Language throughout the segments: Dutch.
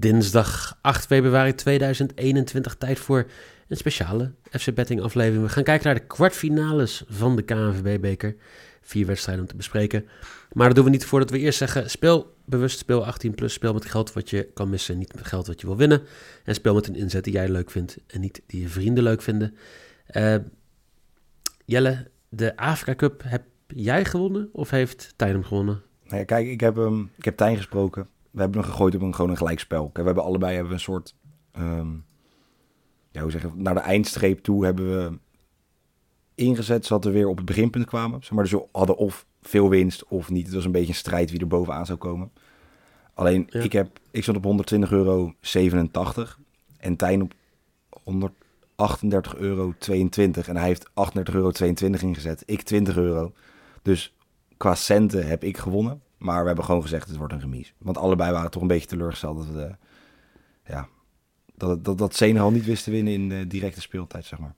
Dinsdag 8 februari 2021, tijd voor een speciale FC Betting aflevering. We gaan kijken naar de kwartfinales van de KNVB-beker. Vier wedstrijden om te bespreken. Maar dat doen we niet voordat we eerst zeggen, speel bewust, speel 18 plus, speel met geld wat je kan missen, niet met geld wat je wil winnen. En speel met een inzet die jij leuk vindt en niet die je vrienden leuk vinden. Uh, Jelle, de Afrika Cup, heb jij gewonnen of heeft Tijn hem gewonnen? Nee, kijk, ik heb, um, ik heb Tijn gesproken we hebben hem gegooid op een, gewoon een gelijkspel. We hebben allebei hebben we een soort, um, ja, hoe zeg je, naar de eindstreep toe hebben we ingezet, zodat we weer op het beginpunt kwamen. Zeg maar, dus we hadden of veel winst of niet. Het was een beetje een strijd wie er bovenaan zou komen. Alleen, ik, heb, ik stond op 120 euro 87 en Tijn op 138 euro 22. En hij heeft 38 euro 22 ingezet. Ik 20 euro. Dus qua centen heb ik gewonnen. Maar we hebben gewoon gezegd, het wordt een remise. Want allebei waren toch een beetje teleurgesteld dat we de, ja, dat, dat, dat Senegal niet wisten winnen in de directe speeltijd, zeg maar.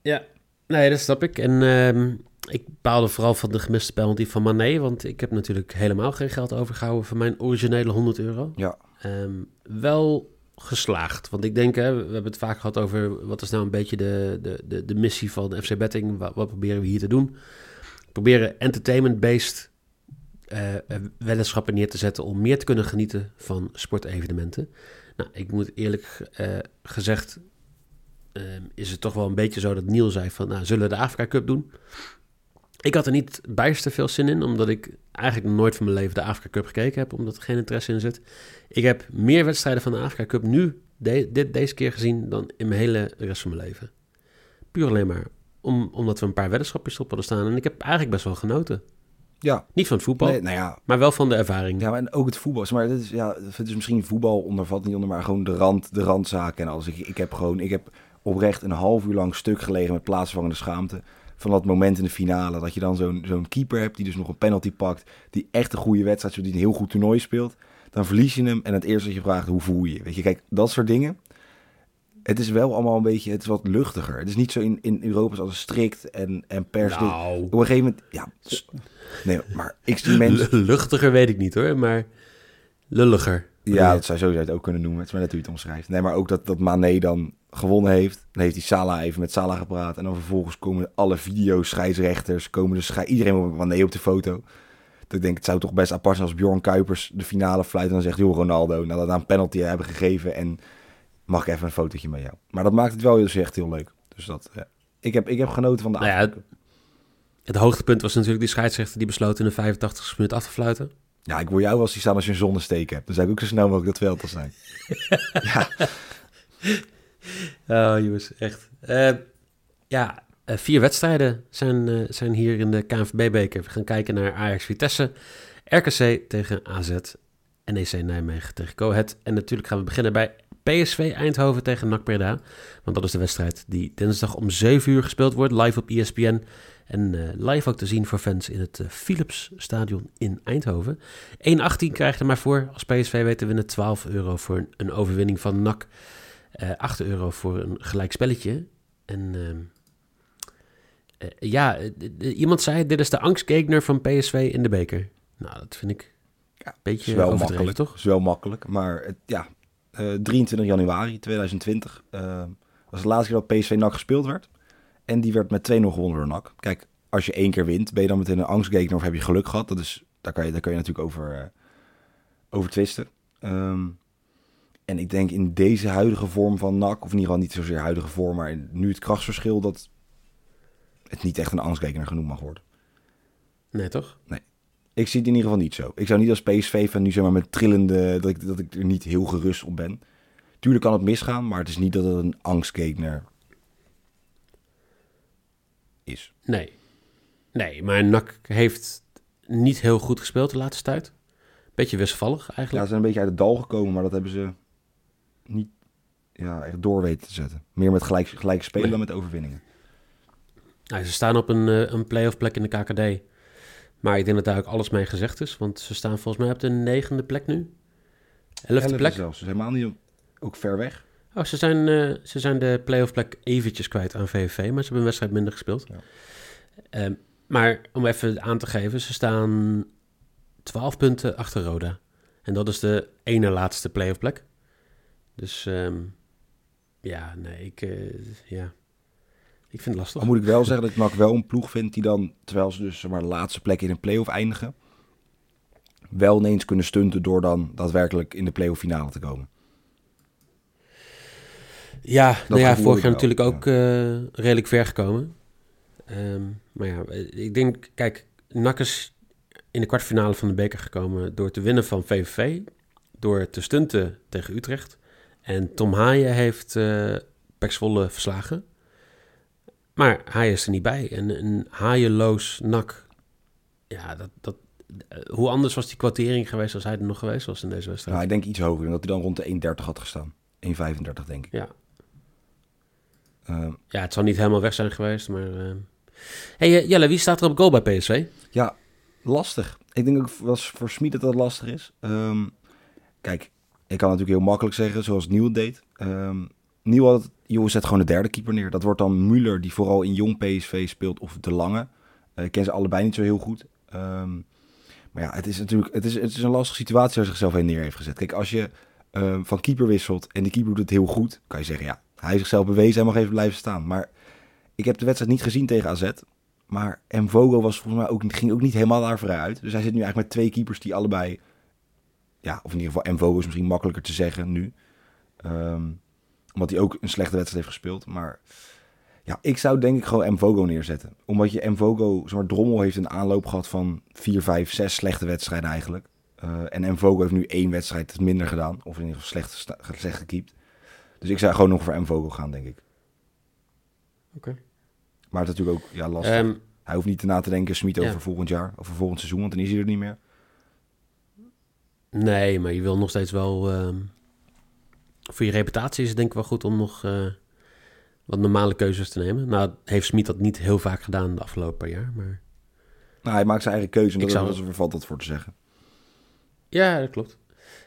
Ja, nee, dat snap ik. En uh, ik baalde vooral van de gemiste penalty van Mané, want ik heb natuurlijk helemaal geen geld overgehouden van mijn originele 100 euro. Ja. Um, wel geslaagd, want ik denk, hè, we hebben het vaak gehad over wat is nou een beetje de, de, de, de missie van de FC Betting, wat, wat proberen we hier te doen? Proberen entertainment-based weddenschappen neer te zetten om meer te kunnen genieten van sportevenementen. Nou, ik moet eerlijk uh, gezegd, uh, is het toch wel een beetje zo dat Niel zei van, nou, zullen we de Afrika Cup doen? Ik had er niet bijster veel zin in, omdat ik eigenlijk nooit van mijn leven de Afrika Cup gekeken heb, omdat er geen interesse in zit. Ik heb meer wedstrijden van de Afrika Cup nu, dit, deze keer gezien, dan in mijn hele rest van mijn leven. Puur alleen maar om, omdat we een paar weddenschapjes op hadden staan. En ik heb eigenlijk best wel genoten. Ja. Niet van het voetbal, nee, nou ja. maar wel van de ervaring. Ja, en ook het voetbal. Maar dit is, ja, het is misschien voetbal ondervat niet onder, maar gewoon de rand, de randzaken en alles. Ik, ik heb gewoon, ik heb oprecht een half uur lang stuk gelegen met plaatsvangende schaamte. Van dat moment in de finale, dat je dan zo'n zo'n keeper hebt die dus nog een penalty pakt, die echt een goede wedstrijd, die een heel goed toernooi speelt. Dan verlies je hem en het eerste dat je vraagt, hoe voel je je? Weet je, kijk, dat soort dingen het is wel allemaal een beetje, het is wat luchtiger. Het is niet zo in, in Europa als strikt en, en pers. Nou. Op een gegeven moment, ja. Nee, maar ik zie mensen... Luchtiger weet ik niet hoor, maar lulliger. Ja, dat zou zo het ook kunnen noemen. Het is maar net hoe je het omschrijft. Nee, maar ook dat, dat Mané dan gewonnen heeft. Dan heeft hij Salah even met Salah gepraat. En dan vervolgens komen alle video's, scheidsrechters, komen de schei iedereen met Mané op de foto. Dat ik denk, het zou toch best apart zijn als Bjorn Kuipers de finale fluit en dan zegt, joh Ronaldo, nadat we een penalty hebben gegeven en mag ik even een fotootje met jou. Maar dat maakt het wel dus echt heel leuk. Dus dat, ja. ik, heb, ik heb genoten van de nou ja, het, het, hoogtepunt was natuurlijk die scheidsrechter die besloot in de 85 minuut af te fluiten. Ja, ik wil jou wel zien staan als je een zonnesteek hebt. Dan zou ik ook zo snel mogelijk dat veld te zijn. ja. Oh, jongens, echt. Uh, ja, uh, vier wedstrijden zijn, uh, zijn hier in de KNVB-beker. We gaan kijken naar Ajax Vitesse, RKC tegen AZ, NEC Nijmegen tegen Go Ahead. En natuurlijk gaan we beginnen bij PSV Eindhoven tegen NAC Breda. Want dat is de wedstrijd die dinsdag om 7 uur gespeeld wordt, live op ESPN. En uh, live ook te zien voor fans in het uh, Philips Stadion in Eindhoven. 1,18 krijgt er maar voor als PSV weet te winnen. 12 euro voor een overwinning van NAC. Uh, eh, 8 euro voor een gelijk spelletje. En ehm, ja, iemand zei, dit is de angstgegner van PSV in de beker. Nou, dat vind ik ja, een beetje wel makkelijk, toch? Is wel makkelijk, maar het, ja, 23 eh, januari 2020 uh, was de laatste keer dat PSV NAC gespeeld werd. En die werd met 2-0 gewonnen door NAC. Kijk, als je één keer wint, ben je dan meteen een angstgekner of heb je geluk gehad? Dat is, daar, kan je, daar kan je natuurlijk over, uh, over twisten. Um, en ik denk in deze huidige vorm van NAC, of in ieder geval niet zozeer huidige vorm, maar nu het krachtsverschil, dat het niet echt een angstgekner genoemd mag worden. Nee, toch? Nee. Ik zie het in ieder geval niet zo. Ik zou niet als PSV van nu zeg maar met trillende, dat ik, dat ik er niet heel gerust op ben. Tuurlijk kan het misgaan, maar het is niet dat het een angstgekner is. Nee. Nee, maar NAC heeft niet heel goed gespeeld de laatste tijd. Beetje wisselvallig Ja, eigenlijk. ze zijn een beetje uit het dal gekomen, maar dat hebben ze niet ja, echt door weten te zetten. Meer met gelijk, gelijk spelen Nee. dan met overwinningen. Nou, ze staan op een, eh, een play-off plek in de KKD. Maar ik denk dat daar ook alles mee gezegd is. Want ze staan volgens mij op de negende plek nu. Elfde Elfde plek. zelfs, dus helemaal niet ook ver weg. Oh, ze zijn, eh, ze zijn de play-off plek eventjes kwijt aan VVV. Maar ze hebben een wedstrijd minder gespeeld. Ja. Ehm, maar om even aan te geven. Ze staan 12 punten achter Roda. En dat is de ene laatste play-off plek. Dus ehm, ja, nee, ik, eh, ja. Ik vind het lastig. Al moet ik wel zeggen dat ik NAC wel een ploeg vind die dan, terwijl ze dus maar, de laatste plek in een play-off eindigen, wel ineens kunnen stunten door dan daadwerkelijk in de play-off finale te komen. Ja, nou ja, vorig jaar natuurlijk ook eh, redelijk ver gekomen. Ehm, maar ja, eh, ik denk, kijk, NAC is in de kwartfinale van de beker gekomen door te winnen van VVV, door te stunten tegen Utrecht. En Tom Haaien heeft eh Pek Zwolle verslagen. Maar Haaien is er niet bij. En een Haaienloos NAC, ja, dat, dat, eh, hoe anders was die kwartering geweest als hij er nog geweest was in deze wedstrijd? Nou, ik denk iets hoger, dat hij dan rond de 1,30 had gestaan. 1,35 denk ik. Ja. Ehm, Ja, het zal niet helemaal weg zijn geweest, maar... eh. hey, eh, Jelle, wie staat er op goal bij PSV? Ja, lastig. Ik denk ook was voor Smit dat dat lastig is. Ehm, kijk, ik kan natuurlijk heel makkelijk zeggen, zoals Nieuw deed. Ehm Nieuw had, joh, zet gewoon de derde keeper neer. Dat wordt dan Müller, die vooral in jong PSV speelt, of De Lange. Eh, ik ken ze allebei niet zo heel goed. Ehm, maar ja, het is natuurlijk het is, het is een lastige situatie hij zichzelf heen neer heeft gezet. Kijk, als je ehm, van keeper wisselt en de keeper doet het heel goed, kan je zeggen, ja, hij heeft zichzelf bewezen, hij mag even blijven staan. Maar ik heb de wedstrijd niet gezien tegen AZ. Maar Mvogo was volgens mij ook, ging ook niet helemaal daar vooruit. Dus hij zit nu eigenlijk met twee keepers die allebei... Ja, of in ieder geval Mvogo is misschien makkelijker te zeggen nu. Ehm, omdat hij ook een slechte wedstrijd heeft gespeeld. Maar ja, ik zou denk ik gewoon Mvogo neerzetten. Omdat je Mvogo, zeg maar, Drommel heeft een aanloop gehad van 4, 5, 6 slechte wedstrijden eigenlijk. Eh, en Mvogo heeft nu één wedstrijd minder gedaan. Of in ieder geval slecht, slecht gekiept. Dus ik zou gewoon nog voor Mvogo gaan, denk ik. Oké. Maar het is natuurlijk ook ja, lastig. Ehm, Hij hoeft niet te na te denken, Smit, Ja. over volgend jaar. Over volgend seizoen, want dan is hij er niet meer. nee, maar je wil nog steeds wel... ehm, voor je reputatie is het denk ik wel goed om nog eh, wat normale keuzes te nemen. Nou, heeft Smit dat niet heel vaak gedaan de afgelopen paar jaar, maar... Nou, hij maakt zijn eigen keuze en dat zou- is er valt dat voor te zeggen. Ja, dat klopt.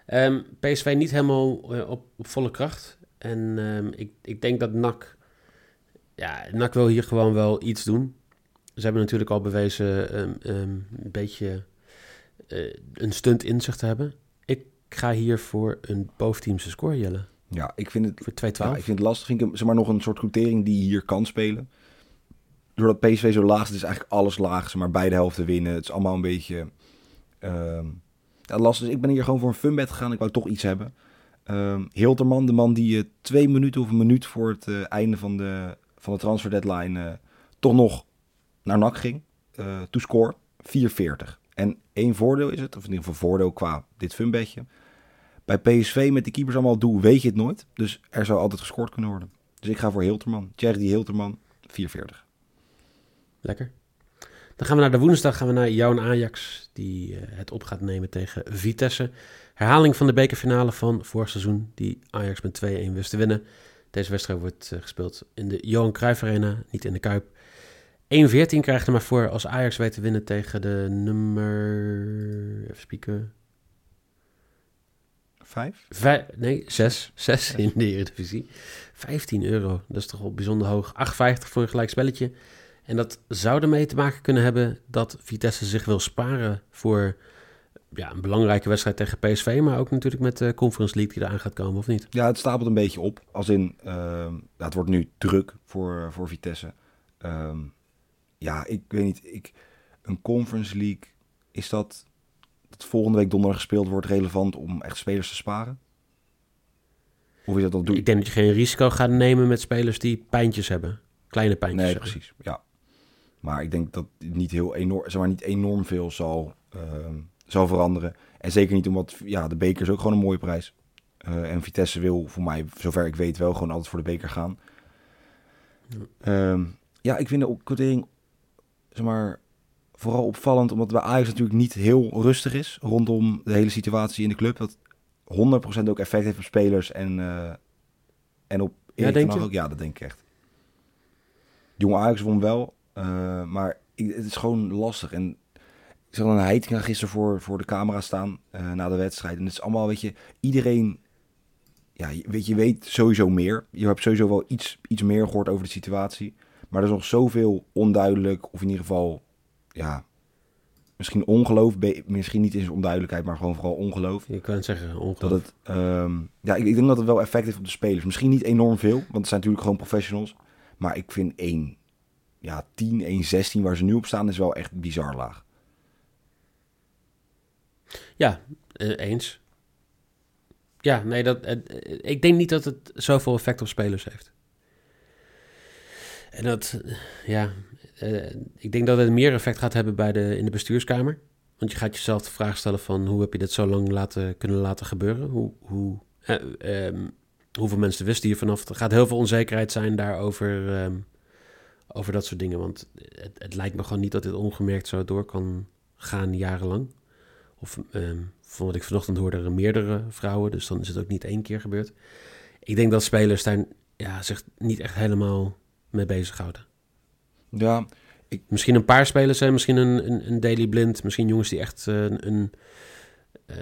Ehm, PSV niet helemaal eh, op, op volle kracht. En ehm, ik, ik denk dat NAC... Ja, NAC wil hier gewoon wel iets doen. Ze hebben natuurlijk al bewezen ehm, een beetje eh, een stunt in zich te hebben. Ik ga hier voor een boventeamse score, Jelle. Ja, ik vind het, Voor 2-12. ja, ik vind het lastig. Vind ik, zeg maar nog een soort groepering die hier kan spelen. Doordat PSV zo laag is, is eigenlijk alles laag. Zeg maar beide helften winnen. Het is allemaal een beetje ehm, ja, lastig. Dus ik ben hier gewoon voor een funbed gegaan. Ik wou toch iets hebben. Ehm Hilterman, de man die eh, twee minuten of een minuut voor het eh, einde van de, van de transfer deadline eh, toch nog naar NAC ging. eh to score 4,40. En één voordeel is het, of in ieder geval voordeel qua dit funbedje. Bij PSV met die keepers allemaal doel weet je het nooit. Dus er zou altijd gescoord kunnen worden. Dus ik ga voor Hilterman. Thierry Hilterman, 4,40. Lekker. Dan gaan we naar de woensdag, gaan we naar jouw Ajax, die eh, het op gaat nemen tegen Vitesse. Herhaling van de bekerfinale van vorig seizoen, die Ajax met 2-1 wist te winnen. Deze wedstrijd wordt eh, gespeeld in de Johan Cruijff Arena, niet in de Kuip. 1-14 krijgt er maar voor als Ajax weet te winnen tegen de nummer... Even spieken. Vijf? Vij- nee, 6. 6 in de Eredivisie. 15 euro, dat is toch wel bijzonder hoog. 8,50 voor een gelijk spelletje. En dat zou ermee te maken kunnen hebben dat Vitesse zich wil sparen voor ja, een belangrijke wedstrijd tegen PSV. Maar ook natuurlijk met de Conference League die eraan gaat komen, of niet? Ja, het stapelt een beetje op. Als in, ja, het wordt nu druk voor, voor Vitesse. Ehm, ja, ik weet niet. Ik, een Conference League, is dat dat volgende week donderdag gespeeld wordt relevant om echt spelers te sparen? Of is dat dat doe Ik denk dat je geen risico gaat nemen met spelers die pijntjes hebben. Kleine pijntjes Nee, hebben. precies. Ja. Maar ik denk dat het niet heel enorm, zeg maar, niet enorm veel zal ehm, zal veranderen. En zeker niet omdat ja, de beker is ook gewoon een mooie prijs. Uh, en Vitesse wil voor mij, zover ik weet, wel gewoon altijd voor de beker gaan. Ja, um, ja ik vind de quotering zeg maar, vooral opvallend, omdat bij Ajax natuurlijk niet heel rustig is rondom de hele situatie in de club. Dat 100% ook effect heeft op spelers en, uh, en op ja, denk je? ook. Ja, dat denk ik echt. Jonge Ajax won wel, uh, maar ik, het is gewoon lastig. En ik zag een Heitinga gisteren voor, voor de camera staan uh, na de wedstrijd. En het is allemaal, weet je, iedereen... Ja, weet je, weet sowieso meer. Je hebt sowieso wel iets, iets meer gehoord over de situatie. Maar er is nog zoveel onduidelijk, of in ieder geval, ja, misschien ongeloof, misschien niet eens onduidelijkheid, maar gewoon vooral ongeloof. Je kan het zeggen, ongeloof. Dat het, um, ja, ik, ik, denk dat het wel effect heeft op de spelers. Misschien niet enorm veel, want het zijn natuurlijk gewoon professionals. Maar ik vind 1, ja, 10, 1, 16 waar ze nu op staan, is wel echt bizar laag. Ja, uh, eens. Ja, nee, dat, uh, ik denk niet dat het zoveel effect op spelers heeft. En dat, ja, uh, ik denk dat het meer effect gaat hebben bij de, in de bestuurskamer. Want je gaat jezelf de vraag stellen van hoe heb je dit zo lang laten, kunnen laten gebeuren? Hoe, hoe, uh, um, hoeveel mensen wisten hier vanaf? Er gaat heel veel onzekerheid zijn daarover, um, over dat soort dingen. Want het, het, lijkt me gewoon niet dat dit ongemerkt zo door kan gaan jarenlang. Of um, van wat ik vanochtend hoorde, er meerdere vrouwen, dus dan is het ook niet één keer gebeurd. Ik denk dat spelers daar ja, zich niet echt helemaal mee bezighouden. Ja, ik... Misschien een paar spelers zijn, misschien een, een, een Daily Blind, misschien jongens die echt uh, een, uh,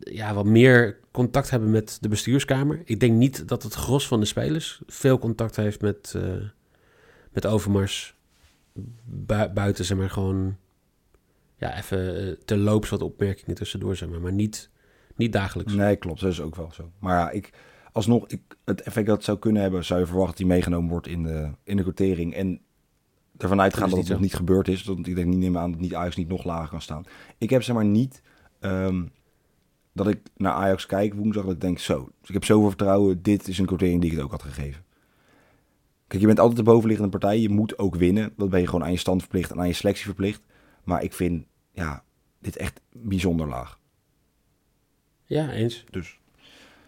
ja, wat meer contact hebben met de bestuurskamer. Ik denk niet dat het gros van de spelers veel contact heeft met, uh, met Overmars. Bu buiten, zeg maar, gewoon ja, even te loops wat opmerkingen tussendoor, zeg maar, maar niet, niet dagelijks. Nee, klopt, dat is ook wel zo. Maar ja, ik, alsnog, ik, het effect dat het zou kunnen hebben, zou je verwachten dat hij meegenomen wordt in de, in de quotering. En ervan uitgaan dat, dat het nog niet gebeurd is. Dat, ik denk niet neem aan dat niet Ajax niet nog lager kan staan. Ik heb zeg maar niet um, dat ik naar Ajax kijk woensdag dat ik denk zo. Dus ik heb zoveel vertrouwen, dit is een quotering die ik het ook had gegeven. Kijk, je bent altijd de bovenliggende partij. Je moet ook winnen. Dat ben je gewoon aan je stand verplicht en aan je selectie verplicht. Maar ik vind, ja, dit echt bijzonder laag. Ja, eens. Dus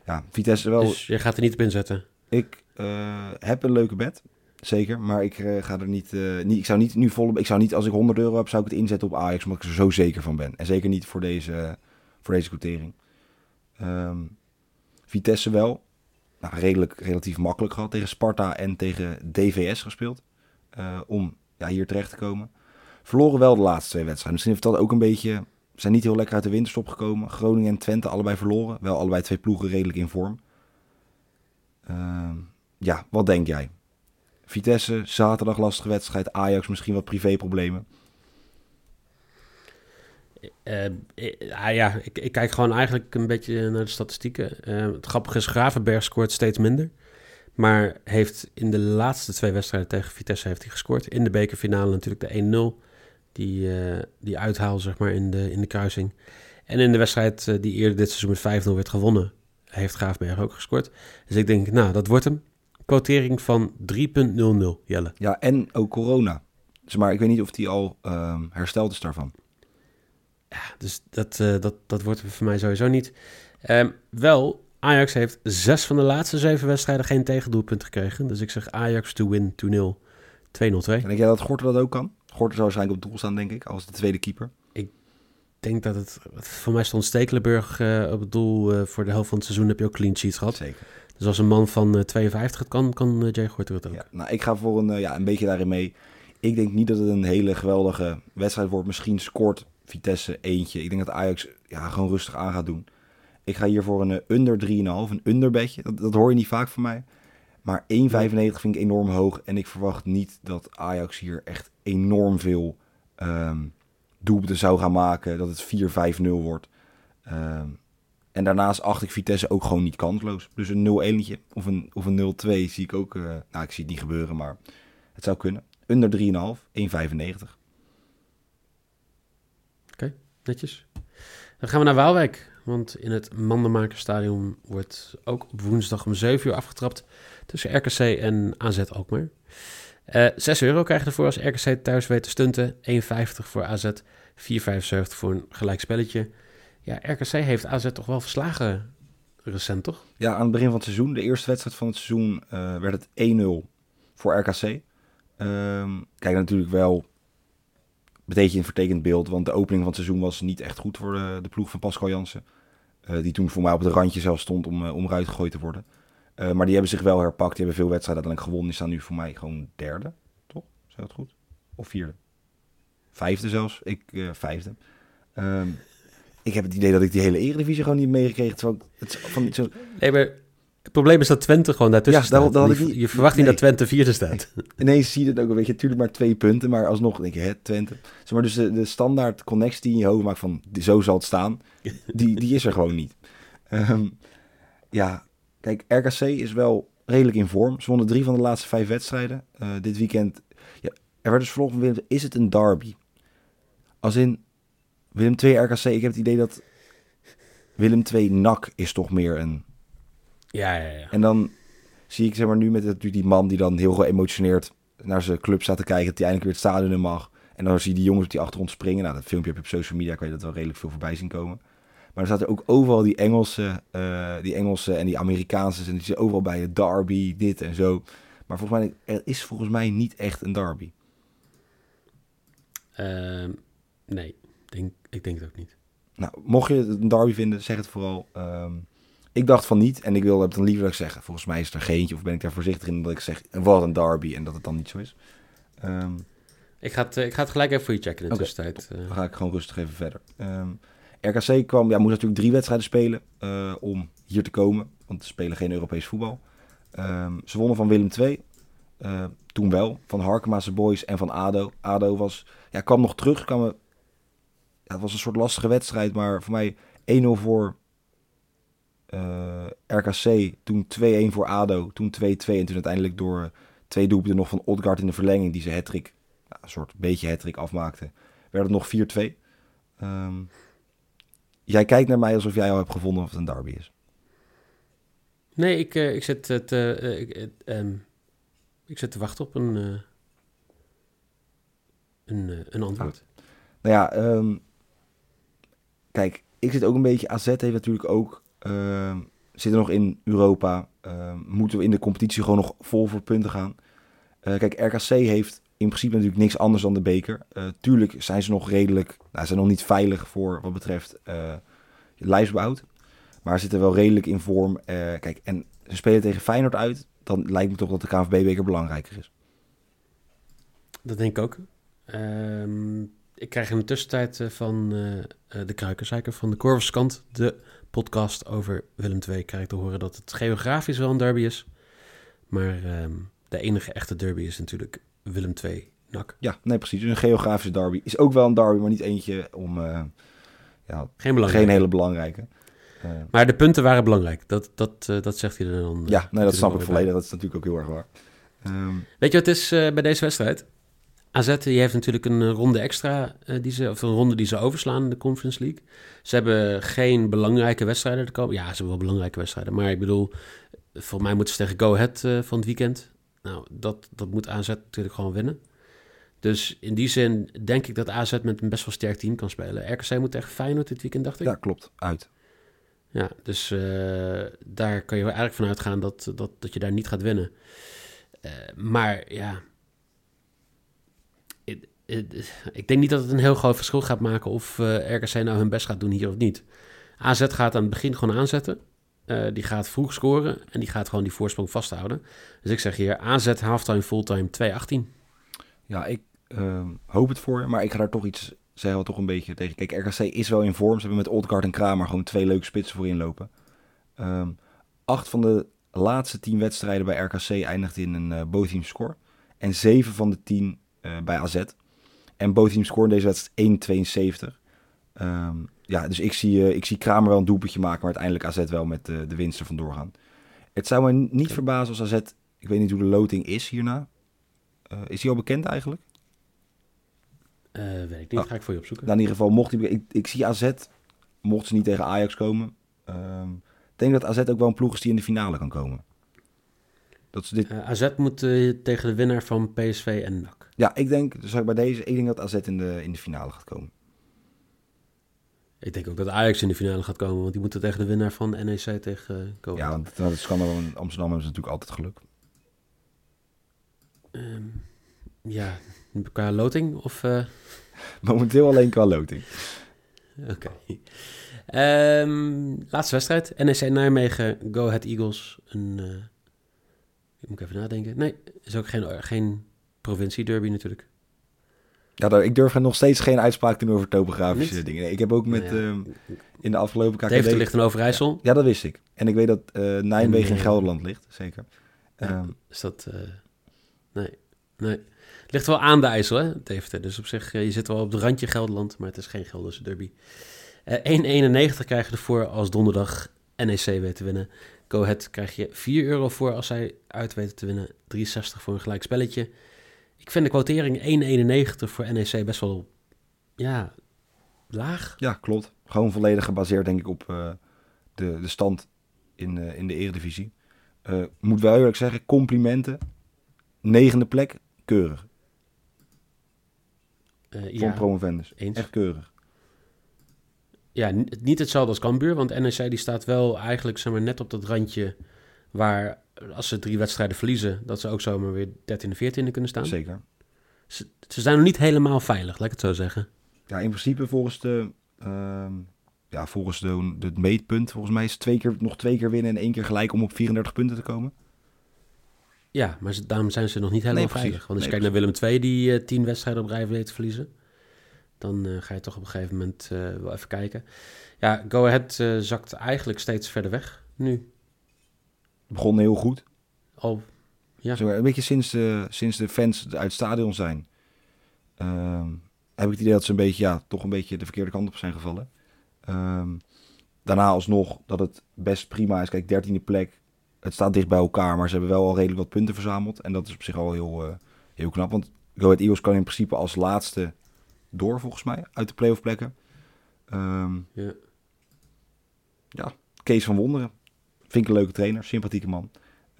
ja, Vitesse wel. Dus je gaat er niet op inzetten? Ik uh, heb een leuke bed. Zeker, maar ik uh, ga er niet, uh, niet. Ik zou niet nu vol. Ik zou niet, als ik 100 euro heb, zou ik het inzetten op Ajax, omdat ik er zo zeker van ben. En zeker niet voor deze, voor deze quotering. Um, Vitesse wel. Nou, redelijk, relatief makkelijk gehad tegen Sparta en tegen DVS gespeeld. Uh, om ja, hier terecht te komen. Verloren wel de laatste twee wedstrijden. Misschien heeft dat ook een beetje zijn niet heel lekker uit de winterstop gekomen. Groningen en Twente allebei verloren. Wel allebei twee ploegen redelijk in vorm. Uh, ja, wat denk jij? Vitesse, zaterdag lastige wedstrijd. Ajax misschien wat privéproblemen. Uh, ja, ik, ik, kijk gewoon eigenlijk een beetje naar de statistieken. Uh, het grappige is, Gravenberg scoort steeds minder. Maar heeft in de laatste twee wedstrijden tegen Vitesse heeft hij gescoord. In de bekerfinale natuurlijk de 1-0 die, uh, die uithaal zeg maar, in, de, in de kruising. En in de wedstrijd uh, die eerder dit seizoen met 5-0 werd gewonnen, heeft Graafberg ook gescoord. Dus ik denk, nou, dat wordt hem. Quotering van 3,00, Jelle. Ja, en ook corona. Dus maar ik weet niet of die al uh, hersteld is daarvan. Ja, dus dat, uh, dat, dat wordt voor mij sowieso niet. Um, wel, Ajax heeft zes van de laatste zeven wedstrijden geen tegendoelpunt gekregen. Dus ik zeg Ajax to win 2-0, 2-0-2. En denk jij dat Gorter dat ook kan? Gorter zou waarschijnlijk op doel staan, denk ik, als de tweede keeper. Ik denk dat het... Voor mij stond Stekelenburg uh, op het doel. Uh, voor de helft van het seizoen heb je ook clean sheets gehad. Zeker. Dus als een man van uh, 52 het kan, kan Jay Gorter het ook. Ja, nou, ik ga voor een, ja, een beetje daarin mee. Ik denk niet dat het een hele geweldige wedstrijd wordt. Misschien scoort Vitesse eentje. Ik denk dat Ajax ja, gewoon rustig aan gaat doen. Ik ga hier voor een under 3,5, een underbedje. Dat, dat hoor je niet vaak van mij. Maar 1,95 vind ik enorm hoog. En ik verwacht niet dat Ajax hier echt enorm veel um, doelpunten zou gaan maken. Dat het 4-5-0 wordt. Um, en daarnaast acht ik Vitesse ook gewoon niet kansloos. Dus een 0-1 of een, of een 0-2 zie ik ook. Uh, nou, ik zie het niet gebeuren, maar het zou kunnen. Under 3,5, 1,95. Oké, okay, netjes. Dan gaan we naar Waalwijk. Want in het Mandenmakerstadion wordt ook op woensdag om 7 uur afgetrapt tussen RKC en AZ Alkmaar. Uh, 6 euro krijg je ervoor als RKC thuis weet te stunten. 1,50 voor AZ. 4,75 voor een gelijk spelletje. Ja, RKC heeft AZ toch wel verslagen recent, toch? Ja, aan het begin van het seizoen, de eerste wedstrijd van het seizoen, eh, werd het 1-0 voor RKC. Ehm, kijk, natuurlijk wel een beetje een vertekend beeld, want de opening van het seizoen was niet echt goed voor de, de ploeg van Pascal Jansen. Eh, die toen voor mij op het randje zelf stond om, uh, om eruit gegooid te worden. Uh, maar die hebben zich wel herpakt, die hebben veel wedstrijden uiteindelijk gewonnen. Die staan nu voor mij gewoon derde, toch? Zeg dat goed? Of vierde? Vijfde zelfs, ik vijfde. Um, ik heb het idee dat ik die hele Eredivisie gewoon niet meegekregen. Terwijl het van zo... Nee, maar het probleem is dat Twente gewoon daartussen ja, staat. Dat, je, je verwacht niet dat Twente vierde staat. Ineens zie je het ook een beetje. Natuurlijk maar twee punten, maar alsnog denk je, hè, Twente. Zeg maar, dus de, de standaard connectie die in je hoofd maakt van, zo zal het staan, die, die is er gewoon niet. Um, ja, kijk, RKC is wel redelijk in vorm. Ze wonnen drie van de laatste vijf wedstrijden. Uh, dit weekend, ja, er werd dus vervolgens is het een derby? Als in, Willem 2 RKC, ik heb het idee dat Willem 2 NAC is toch meer een... Ja, ja, ja. En dan zie ik zeg maar nu met die man die dan heel geëmotioneerd naar zijn club staat te kijken, dat hij eindelijk weer het stadion in mag. En dan zie je die jongens op die achtergrond springen. Nou, dat filmpje heb je op social media, kan je dat wel redelijk veel voorbij zien komen. Maar er zaten ook overal die Engelse, uh, die Engelse en die Amerikaanse. En die zitten overal bij het derby, dit en zo. Maar volgens mij, er is volgens mij niet echt een derby. Uh, nee denk, ik denk het ook niet. Nou, mocht je het een derby vinden, zeg het vooral. Um, ik dacht van niet en ik wil het dan liever dat ik zeg, volgens mij is het er geentje of ben ik daar voorzichtig in dat ik zeg, wat een derby en dat het dan niet zo is. Um, ik, ga het, ik ga het gelijk even voor je checken in de okay, tussentijd. Dan ga ik gewoon rustig even verder. Um, RKC kwam, ja, moest natuurlijk drie wedstrijden spelen uh, om hier te komen, want ze spelen geen Europees voetbal. Um, ze wonnen van Willem II, uh, toen wel, van Harkema's Boys en van ADO. ADO was, ja, kwam nog terug, kwam het was een soort lastige wedstrijd, maar voor mij 1-0 voor eh, RKC, toen 2-1 voor ADO, toen 2-2 en toen uiteindelijk door twee doelpunten nog van Odgaard in de verlenging, die ze hattrick, nou, een soort beetje hattrick afmaakte, werd het nog 4-2. Um, ehm, jij kijkt naar mij alsof jij al hebt gevonden of het een derby is. Nee, ik, uh, ik, zit, het, uh, ik, um, ik zit te wachten op een, uh, een, een antwoord. Ah. Nou ja, um, kijk, ik zit ook een beetje. AZ heeft natuurlijk ook. Uh, zitten nog in Europa. Moeten we in de competitie gewoon nog vol voor punten gaan. Kijk, RKC heeft in principe natuurlijk niks anders dan de beker. Uh, tuurlijk zijn ze nog redelijk. Nou, zijn nog niet veilig voor wat betreft uh, lijstbehoud. Maar zitten wel redelijk in vorm. kijk, en ze spelen tegen Feyenoord uit. Dan lijkt me toch dat de KNVB-beker belangrijker is. Dat denk ik ook. Um, ik krijg in de tussentijd eh, van de Kruikenzeiker van de Korverskant, de podcast over Willem II, krijg te horen dat het geografisch wel een derby is. Maar ehm, de enige echte derby is natuurlijk Willem II NAC. Ja, nee precies. Dus een geografische derby is ook wel een derby, maar niet eentje om... Uh, ja, geen, geen hele belangrijke. Uh, maar de punten waren belangrijk. Dat, dat, uh, dat zegt hij dan. Ja, nee, dat snap ik volledig. Dat is natuurlijk ook heel erg waar. Um, Weet je wat het is bij deze wedstrijd? AZ die heeft natuurlijk een ronde extra, die ze, of een ronde die ze overslaan in de Conference League. Ze hebben geen belangrijke wedstrijden te komen. Ja, ze hebben wel belangrijke wedstrijden. Maar ik bedoel, volgens mij moeten ze tegen Go Ahead van het weekend. Nou, dat, dat moet AZ natuurlijk gewoon winnen. Dus in die zin denk ik dat AZ met een best wel sterk team kan spelen. RKC moet tegen Feyenoord dit weekend, dacht ik. Ja, klopt. Uit. Ja, dus uh, daar kan je eigenlijk van uitgaan dat, dat, dat je daar niet gaat winnen. maar ja, ik denk niet dat het een heel groot verschil gaat maken of uh, RKC nou hun best gaat doen hier of niet. AZ gaat aan het begin gewoon aanzetten. Uh, die gaat vroeg scoren en die gaat gewoon die voorsprong vasthouden. Dus ik zeg hier AZ halftime, fulltime 2-18. Ja, ik uh, hoop het voor je, maar ik ga daar toch iets zeggen wat toch een beetje tegen. Kijk, RKC is wel in vorm. Ze hebben met Oldgaard en Kramer gewoon twee leuke spitsen voor inlopen. Um, acht van de laatste tien wedstrijden bij RKC eindigt in een uh, score. En zeven van de tien uh, bij AZ. En both scoren deze wedstrijd 1,72. Um, ja, dus ik zie, uh, ik zie Kramer wel een doelpuntje maken, maar uiteindelijk AZ wel met uh, de winst er vandoor gaan. Het zou me niet verbazen als AZ, ik weet niet hoe de loting is hierna. Uh, is hij al bekend eigenlijk? weet ik niet, oh. ga ik voor je opzoeken. Nou, in ieder geval, mocht hij, ik, ik zie AZ, mocht ze niet tegen Ajax komen. Um, ik denk dat AZ ook wel een ploeg is die in de finale kan komen. Dat ze dit... AZ moet tegen de winnaar van PSV en NAC. Ja, ik denk, dus bij deze, ik denk dat AZ in de, in de finale gaat komen. Ik denk ook dat Ajax in de finale gaat komen, want die moeten tegen de winnaar van NEC tegen uh, komen. Ja, want dat is Amsterdam hebben ze natuurlijk altijd geluk. Um, ja, qua loting of... Uh... Momenteel alleen qua loting. Oké. Um, laatste wedstrijd. NEC Nijmegen, Go Ahead Eagles. Een, uh, moet ik even nadenken. Nee, is ook geen, geen provincie-derby natuurlijk. Ja, ik durf nog steeds geen uitspraak te doen over topografische dingen. Nee, ik heb ook met nou uh, in de afgelopen KKD... Deventer ligt in Overijssel. Ja, ja, dat wist ik. En ik weet dat uh, Nijmegen in Gelderland ligt, zeker. Ja, um, is dat... Uh, nee, nee. Ligt wel aan de IJssel, hè, Deventer. Dus op zich, je zit wel op het randje Gelderland, maar het is geen Gelderse derby. 1,91 krijg je ervoor als donderdag NEC weet te winnen. Go Ahead krijg je 4 euro voor als zij uit weten te winnen. 3,60 voor een gelijk spelletje. Ik vind de quotering 1,91 voor NEC best wel ja, laag. Ja, klopt. Gewoon volledig gebaseerd denk ik op uh, de, de stand in, uh, in de eredivisie. Uh, moet wel eerlijk zeggen, complimenten. Negende plek, keurig. ja, promovendus. Eens. Echt keurig ja, niet hetzelfde als Cambuur, want NEC die staat wel eigenlijk zeg maar, net op dat randje waar als ze drie wedstrijden verliezen, dat ze ook zomaar weer 13e, 14e kunnen staan. Zeker. Ze, ze, zijn nog niet helemaal veilig, laat ik het zo zeggen. Ja, in principe volgens de, uh, ja, volgens de, de meetpunt, volgens mij is het twee keer, nog twee keer winnen en één keer gelijk om op 34 punten te komen. Ja, maar daarom zijn ze nog niet helemaal veilig. Want als je kijkt naar Willem II, die uh, tien wedstrijden op rij weet te verliezen dan uh, ga je toch op een gegeven moment uh, wel even kijken. Ja, Go Ahead zakt eigenlijk steeds verder weg nu. Begon heel goed. Al, ja. Zo, een beetje sinds de, sinds de fans uit het stadion zijn, ehm, heb ik het idee dat ze een beetje, ja, toch een beetje de verkeerde kant op zijn gevallen. Um, daarna alsnog dat het best prima is. Kijk, dertiende plek. Het staat dicht bij elkaar, maar ze hebben wel al redelijk wat punten verzameld. En dat is op zich al heel, heel knap. Want Go Ahead Eagles kan in principe als laatste door, volgens mij, uit de playoff plekken. Um, ja. ja, Kees van Wonderen. Vind ik een leuke trainer, sympathieke man.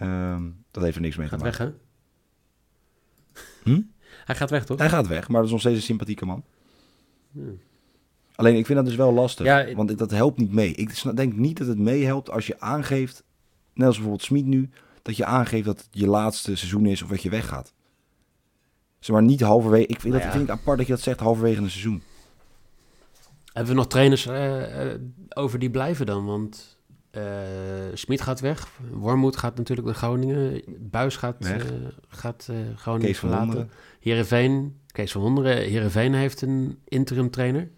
Um, dat heeft er niks mee gaat weg, hè? Hm? Hij gaat weg, toch? Hij gaat weg, maar dat is nog steeds een sympathieke man. Ja. Alleen, ik vind dat dus wel lastig, ja, want dat helpt niet mee. Ik denk niet dat het meehelpt als je aangeeft, net als bijvoorbeeld Smit nu, dat je aangeeft dat het je laatste seizoen is of dat je weggaat. Zeg maar niet halverwege. Ik vind, nou dat, vind ik apart dat je dat zegt halverwege een seizoen. Hebben we nog trainers uh, over die blijven dan? Want Smit gaat weg. Wormoed gaat natuurlijk naar Groningen. Buis gaat, gaat Groningen Kees verlaten. Heerenveen, Kees van Wonderen. Heerenveen heeft een interim trainer.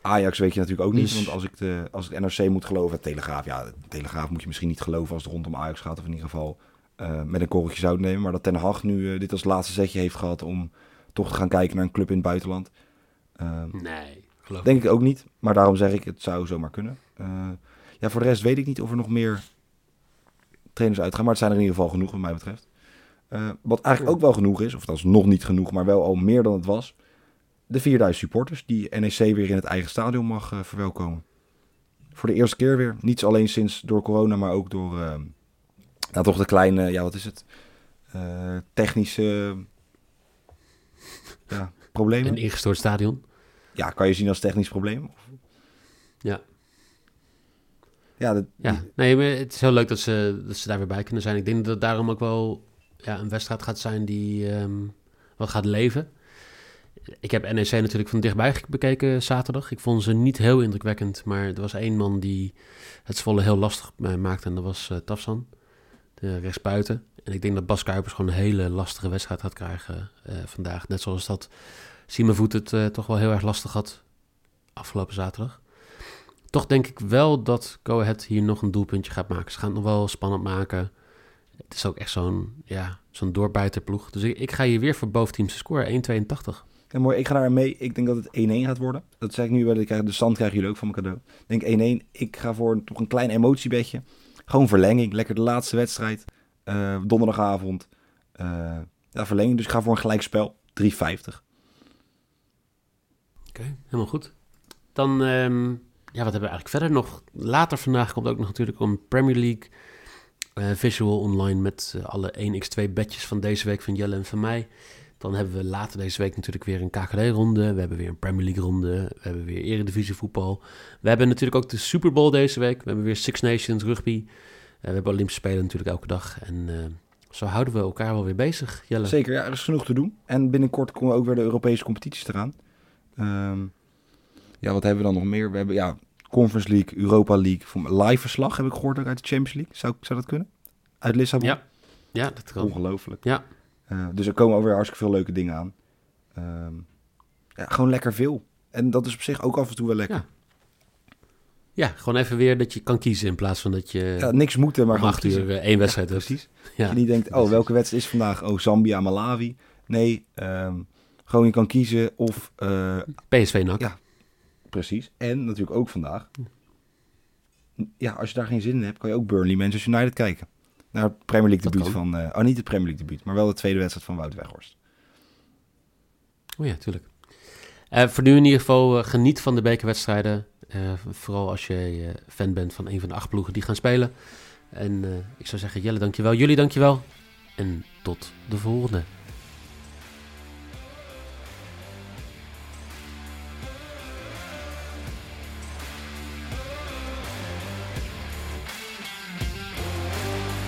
Ajax weet je natuurlijk ook niet. Dus- want als ik, de, als ik NRC moet geloven, Telegraaf. Ja, Telegraaf moet je misschien niet geloven als het rondom Ajax gaat. Of in ieder geval uh, met een korreltje zout nemen. Maar dat Ten Hag nu uh, dit als laatste zetje heeft gehad om toch te gaan kijken naar een club in het buitenland. Uh, nee, geloof Denk ik ook niet. Maar daarom zeg ik, het zou zomaar kunnen. Ja, voor de rest weet ik niet of er nog meer trainers uitgaan. Maar het zijn er in ieder geval genoeg, wat mij betreft. wat eigenlijk ook wel genoeg is, of dat is nog niet genoeg, maar wel al meer dan het was. De 4000 supporters die NEC weer in het eigen stadion mag verwelkomen. Voor de eerste keer weer. Niet alleen sinds door corona, maar ook door nou, toch de kleine, ja, wat is het? Uh, technische ja, problemen. Een ingestort stadion. Ja, kan je zien als technisch probleem? Ja. Ja, nee, maar het is heel leuk dat ze, dat ze daar weer bij kunnen zijn. Ik denk dat het daarom ook wel ja, een wedstrijd gaat zijn die um, wat gaat leven. Ik heb NEC natuurlijk van dichtbij bekeken zaterdag. Ik vond ze niet heel indrukwekkend, maar er was één man die het volle heel lastig maakte en dat was uh, Tafsan uh, rechtsbuiten. En ik denk dat Bas Kuipers gewoon een hele lastige wedstrijd gaat krijgen uh, vandaag. Net zoals dat Simon Voet het toch wel heel erg lastig had afgelopen zaterdag. Toch denk ik wel dat Go Ahead hier nog een doelpuntje gaat maken. Ze gaan het nog wel spannend maken. Het is ook echt zo'n ja, zo'n doorbijterploeg. Dus ik, ik, ga hier weer voor boventeamse score 1,82. Ja, mooi. Ik ga daar mee. Ik denk dat het 1-1 gaat worden. Dat zeg ik nu wel. Ik krijg, de stand krijgen jullie ook van mijn cadeau. Ik denk 1-1. Ik ga voor toch een klein emotiebedje. Gewoon verlenging. Lekker de laatste wedstrijd. Uh, donderdagavond. Uh, ja, verlenging. Dus ik ga voor een gelijkspel. 3,50. Oké, okay, helemaal goed. Dan, um, ja, wat hebben we eigenlijk verder nog? Later vandaag komt ook nog natuurlijk een Premier League uh, visual online met alle 1x2 bedjes van deze week van Jelle en van mij. Dan hebben we later deze week natuurlijk weer een KKD-ronde. We hebben weer een Premier League-ronde. We hebben weer Eredivisie voetbal. We hebben natuurlijk ook de Super Bowl deze week. We hebben weer Six Nations rugby. we hebben Olympische Spelen natuurlijk elke dag. En zo houden we elkaar wel weer bezig, Jelle. Zeker, ja, er is genoeg te doen. En binnenkort komen ook weer de Europese competities eraan. Ehm, ja, wat hebben we dan nog meer? We hebben ja, Conference League, Europa League. Live verslag heb ik gehoord ook uit de Champions League. Zou, zou dat kunnen? Uit Lissabon? Ja, ja dat kan. Ongelooflijk. Ja. Uh, dus er komen alweer hartstikke veel leuke dingen aan. Ehm, ja, gewoon lekker veel. En dat is op zich ook af en toe wel lekker. Ja. Ja, gewoon even weer dat je kan kiezen in plaats van dat je... Ja, niks moeten, maar gewoon acht uur eh, één wedstrijd ja, Precies. Ja. Dat je niet denkt, oh, welke wedstrijd is vandaag? Oh, Zambia, Malawi. Nee, um, gewoon je kan kiezen of... Uh, eh, PSV NAC. Ja, precies. En natuurlijk ook vandaag. Ja, als je daar geen zin in hebt, kan je ook Burnley Manchester United kijken. Naar het Premier League debuut van... Uh, oh, niet het Premier League debuut, maar wel de tweede wedstrijd van Wout Weghorst. Oh ja, tuurlijk. Uh, voor nu in ieder geval geniet van de bekerwedstrijden. Vooral als je fan bent van een van de acht ploegen die gaan spelen. En ik zou zeggen, Jelle, dankjewel. Jullie, dankjewel. En tot de volgende.